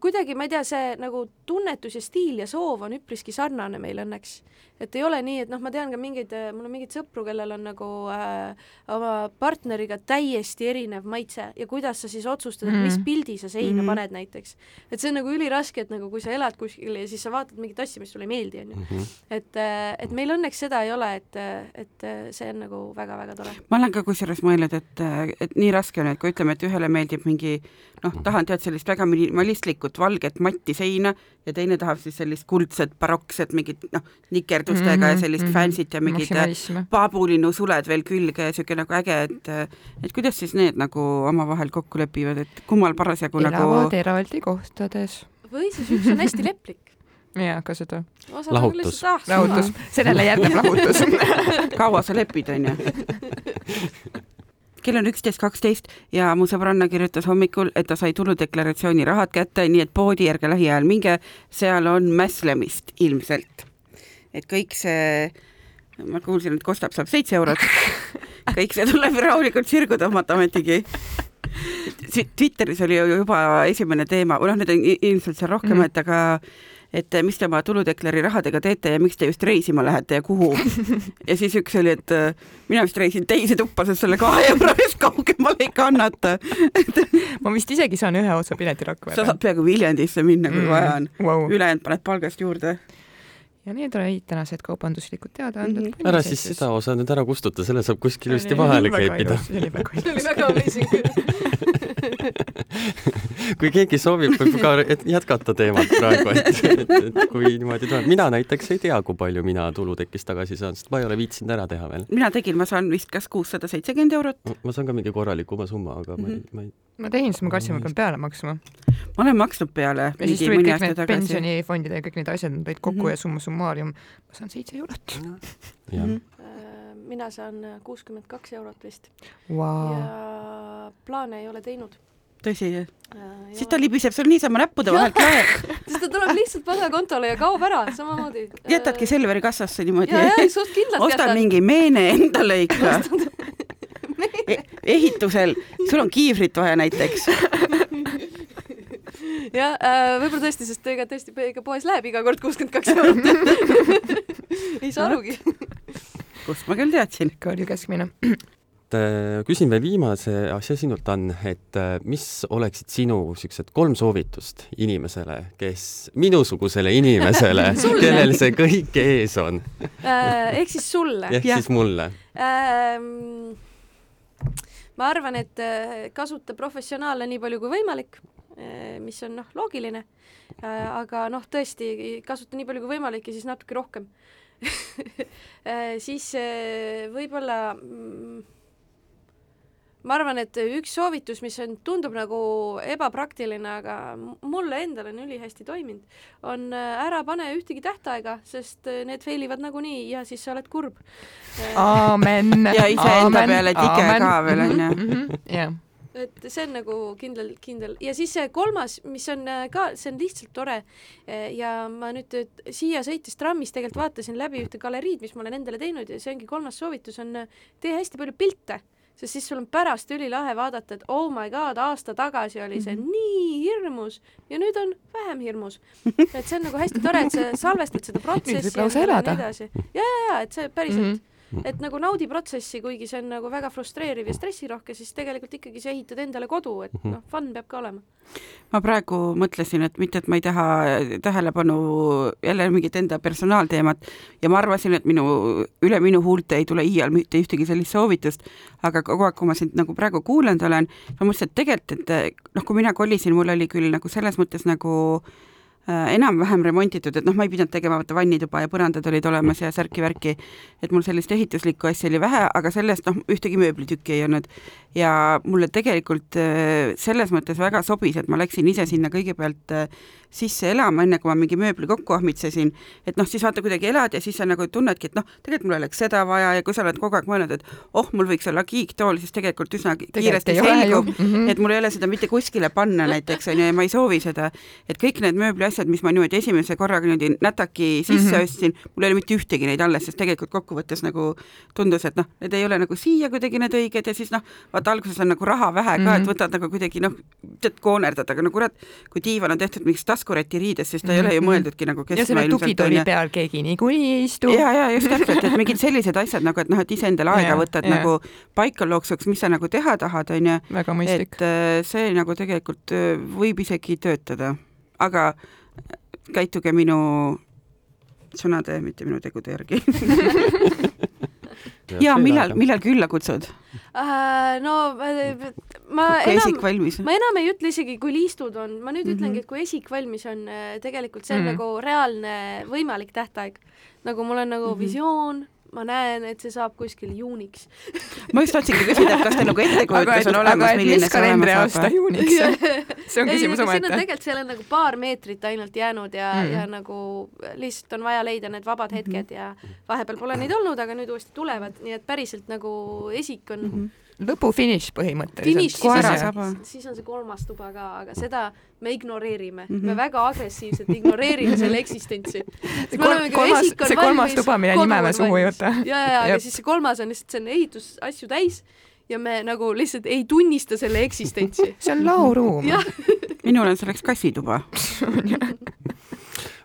kuidagi ma ei tea, see nagu tunnetus ja stiil ja soov on üpriski sarnane meil õnneks. Et ei ole nii, et noh, ma tean ka mingeid, mul on mingeid sõpru, kellel on nagu äh, oma partneriga täiesti erinev maitse ja kuidas sa siis otsustad, et mis Mhm. pildi sa seina Mhm. mm -hmm. paned näiteks. et see on nagu üliraske, et nagu kui sa elad kuskil ja siis sa vaatad mingit asja, mis sulle ei meeldi, onju. et, et meil õnneks seda ei ole, et, et see on nagu väga-väga tore. ma olen ka kusjuures mõelnud, et, et nii raske on, et kui ütleme, et ühele meeldib mingi noh, tahan tead sellist väga minimalistlikut valget matti seina ja teine tahab siis sellist kuldset barokset mingit noh, nikerdustega mm -hmm, ja sellist mm -hmm. fancy't ja mingid äh, maksimalism. paabulinnu suled veel külge ja siuke nagu äge, et et kuidas siis need nagu omavahel kokku lepivad, et kummal parasjagu nagu elavad eraldi kohtades. või siis üks on hästi leplik. jaa, ka seda. Lahutus. lahutus, sellele järgneb lahutus. kaua sa lepid, onju. kell on üksteist kaksteist ja mu sõbranna kirjutas hommikul, et ta sai tuludeklaratsiooni rahad kätte, nii et poodi ärge lähiajal minge, seal on mässlemist ilmselt. et kõik see, ma kuulsin, et kostab saab seitse eurot, kõik see tuleb rahulikult sirgu tõmmata ometigi. Twitteris oli ju juba esimene teema, või noh, need on ilmselt seal rohkem mm. -hmm. et aga et mis te oma tuludekleri rahadega teete ja miks te just reisima lähete ja kuhu. ja siis üks oli, et äh, mina vist reisin teise tuppa, sest selle kahe euro eest kaugemale ei kannata. ma vist isegi saan ühe otsa pileti sa Rakverre saad. peaaegu Viljandisse minna, kui vaja on. Wow. ülejäänud paned palgast juurde. ja need olid tänased kaubanduslikud teadaanded Mhm. ära siis seda osa nüüd ära kustuta, selle saab kuskil ilusti vahele kleepida. see oli väga see oli ilus. väga amazing. kui keegi soovib, võib ka et jätkata teemat praegu, et, et, et kui niimoodi tuleb. mina näiteks ei tea, kui palju mina tulutekist tagasi saan, sest ma ei ole viitsinud ära teha veel. mina tegin, ma saan vist kas kuussada seitsekümmend eurot. ma saan ka mingi korralikuma summa, aga ma ei, Mhm. ma ei, ma tegin seda, ma kartsin, ma pean peale maksma. ma olen maksnud peale ja siis mingi tulid kõik need pensionifondid ja kõik need asjad, nad lõid kokku Mhm. ja summa summarum, ma saan seitse eurot. jah. Mhm. Mina saan kuuskümmend kaks eurot vist Vau. ja plaane ei ole teinud. tõsi, siis ta libiseb sul niisama näppude vahelt ka. siis ta tuleb lihtsalt pangakontole ja kaob ära samamoodi. jätadki Selveri kassasse niimoodi ja, ja suht kindlalt ostan jätan. mingi meene endale ikka. ehitusel, sul on kiivrit vaja näiteks. jah äh,, võib-olla tõesti, sest ega tõesti ega poes läheb iga kord kuuskümmend kaks eurot. ei saa arugi. Kust ma küll teadsin? Kõrge keskmine. et äh, küsin veel viimase asja sinult, Ann, et äh, mis oleksid sinu niisugused kolm soovitust inimesele, kes, minusugusele inimesele kellel see kõik ees on, Äh, ehk siis sulle. ehk Jah. siis mulle. Ähm, ma arvan, et kasuta professionaale nii palju kui võimalik, mis on noh, loogiline. aga noh, tõesti kasuta nii palju kui võimalik ja siis natuke rohkem. siis äh, võib-olla mm, ma arvan, et üks soovitus, mis on, tundub nagu ebapraktiline, aga mulle endale on ülihästi toiminud, on äh, ära pane ühtegi tähtaega, sest äh, need fail ivad nagunii ja siis sa oled kurb. aamen. Ja iseenda peale tike ka veel, onju. onju. jah. Et see on nagu kindel, kindel ja siis see kolmas, mis on äh, ka, see on lihtsalt tore eh, ja ma nüüd siia sõites trammis tegelikult vaatasin läbi ühte galeriid, mis ma olen endale teinud ja see ongi kolmas soovitus on äh, tee hästi palju pilte, sest siis sul on pärast ülilahe vaadata, et oh my god, aasta tagasi oli see -hmm. nii hirmus ja nüüd on vähem hirmus. et see on nagu hästi tore, et sa salvestad seda protsessi ja nii edasi. ja, ja, ja et see päriselt mm, Mhm. -hmm et nagu naudi protsessi, kuigi see on nagu väga frustreeriv ja stressirohke, siis tegelikult ikkagi sa ehitad endale kodu, et noh, fun peab ka olema. ma praegu mõtlesin, et mitte, et ma ei taha tähelepanu jälle mingit enda personaalteemat ja ma arvasin, et minu, üle minu huulte ei tule iial mitte ühtegi sellist soovitust, aga kogu aeg, kui ma sind nagu praegu kuulanud olen, ma mõtlesin, et tegelikult, et noh, kui mina kolisin, mul oli küll nagu selles mõttes nagu enam-vähem remontitud, et noh, ma ei pidanud tegema vaata vannituba ja põrandad olid olemas ja särki-värki, et mul sellist ehituslikku asja oli vähe, aga sellest noh, ühtegi mööblitükki ei olnud ja mulle tegelikult äh, selles mõttes väga sobis, et ma läksin ise sinna kõigepealt äh, sisse elama, enne kui ma mingi mööbli kokku ahmitsesin, et noh, siis vaata kuidagi elad ja siis sa nagu tunnedki, et noh, tegelikult mul oleks seda vaja ja kui sa oled kogu aeg mõelnud, et oh, mul võiks olla kiiktool, siis tegelikult üsna kiiresti selgub, mm -hmm. et mul ei ole seda mitte kuskile panna näiteks onju ja ma ei soovi seda, et kõik need mööbliasjad, mis ma niimoodi esimese korraga niimoodi nätaki sisse mm -hmm. ostsin, mul ei ole mitte ühtegi neid alles, sest tegelikult kokkuvõttes nagu tundus, et noh, need ei ole nagu siia kuidagi need õiged ja siis noh, vaata alguses on nagu raha vähe ka mm, -hmm. et võtad nagu kuidagi noh, tead koonerdad, aga no kurat, kui diivan on tehtud mingist taskureti riidest, siis ta ei mm -hmm. ole ju mõeldudki nagu ja selle tugitooli peal keegi niikuinii ei istu. ja, ja just täpselt, et mingid sellised asjad nagu, et noh, et iseendale aega ja, võtad ja. nagu paika looksuks, mis sa nagu teha tahad, onju. väga mõistlik. et äh, see nagu tegelikult võib isegi töötada, aga käituge minu sõnade, mitte minu tegude järgi ja millal, millal külla kutsud uh,? no ma, ma enam, esik valmis? ma enam ei ütle isegi, kui liistud on, ma nüüd mm -hmm. ütlengi, et kui esik valmis on, tegelikult see on mm -hmm. nagu reaalne võimalik tähtaeg. nagu mul on nagu mm -hmm. visioon, ma näen, et see saab kuskil juuniks ma just tahtsingi küsida, et kas teil nagu ettekujutus on olemas, milline see olema saab? juuniks see on küsimus omaette. tegelikult seal on nagu paar meetrit ainult jäänud ja mm., ja nagu lihtsalt on vaja leida need vabad hetked ja vahepeal pole neid olnud, aga nüüd uuesti tulevad, nii et päriselt nagu esik on mm -hmm lõpufiniš põhimõtteliselt. siis, siis on see kolmas tuba ka, aga seda me ignoreerime mm, -hmm. me väga agressiivselt ignoreerime selle eksistentsi. see, kol kolmas, see kolmas tuba, mille nime me suhu ei võta. ja, ja, ja, aga siis see kolmas on lihtsalt, see on ehitusasju täis ja me nagu lihtsalt ei tunnista selle eksistentsi. see on laoruum. minul on selleks kassituba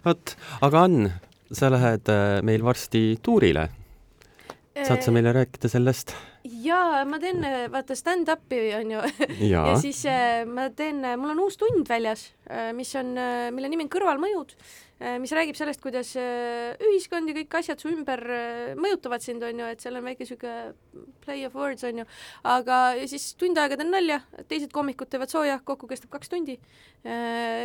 vot, aga Ann, sa lähed meil varsti tuurile saad sa meile rääkida sellest? Jaa, ma teen vaata stand-up'i onju ja. ja siis äh, ma teen, mul on uus tund väljas, mis on, mille nimi on Kõrvalmõjud, mis räägib sellest, kuidas ühiskond ja kõik asjad su ümber mõjutavad sind onju, et seal on väike siuke play of words onju, aga siis tund aega teen nalja, teised koomikud teevad sooja, kokku kestab kaks tundi.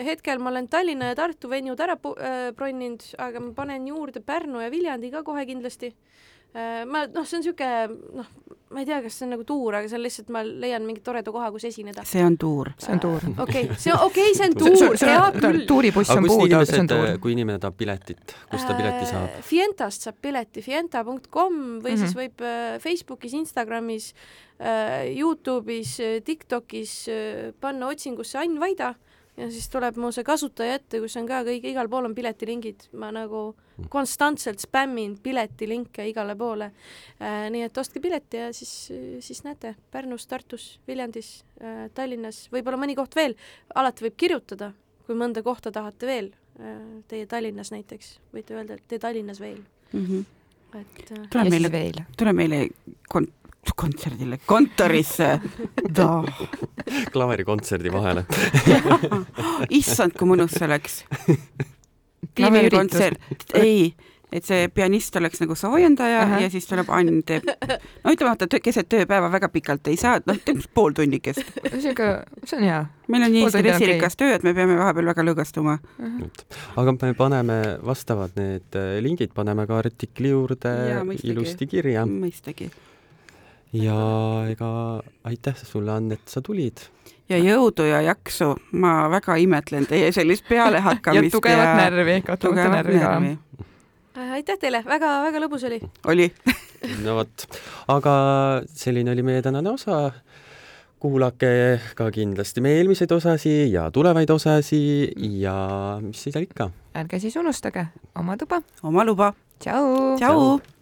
hetkel ma olen Tallinna ja Tartu venjud ära bronninud, aga ma panen juurde Pärnu ja Viljandi ka kohe kindlasti ma noh, see on niisugune noh, ma ei tea, kas see on nagu tuur, aga see on lihtsalt, ma leian mingi toreda koha, kus esineda. see on tuur. see on tuur. okei, see on, okei okay,, see on tuur, hea küll. tuuribuss on puudu, aga see on tuur. kui inimene tahab piletit, kust ta pileti saab? Fientast saab pileti, fienta.com või mm -hmm. siis võib Facebookis, Instagramis, Youtube'is, Tiktokis panna otsingusse Ain Vaida ja siis tuleb mu see kasutaja ette, kus on ka kõik, igal pool on piletilingid, ma nagu konstantselt spämmin piletilinke igale poole äh,. nii et ostke pileti ja siis, siis näete Pärnus, Tartus, Viljandis äh,, Tallinnas, võib-olla mõni koht veel, alati võib kirjutada, kui mõnda kohta tahate veel äh,, teie Tallinnas näiteks, võite öelda, et tee Tallinnas veel mm. -hmm. et äh, tule meile tule meile kon-, kontserdile, kontorisse. klaverikontserdi vahele. issand, kui mõnus see oleks. klaverkontsert, ei, et see pianist oleks nagu soojendaja Ahah. ja siis tuleb Ann teeb, no ütleme, vaata keset tööpäeva väga pikalt ei saa, noh, teeb pool tunnikest. sihuke, see on hea. meil on nii stressirikas töö, et me peame vahepeal väga lõõgastuma. aga me paneme vastavad need äh, lingid paneme ka artikli juurde Jaa, mõistagi. ilusti kirja mõistagi. Ja ega aitäh sulle, Ann, et sa tulid. ja jõudu ja jaksu, ma väga imetlen teie sellist ja pealehakkamist. tugevat närvi, ka tugevat närvi ka. äh, aitäh teile väga,, väga-väga lõbus oli. oli. no vot, aga selline oli meie tänane osa. kuulake ka kindlasti meie eelmiseid osasi ja tulevaid osasi ja mis siis seal ikka. ärge siis unustage oma tuba. oma luba. tšau. tšau, tšau..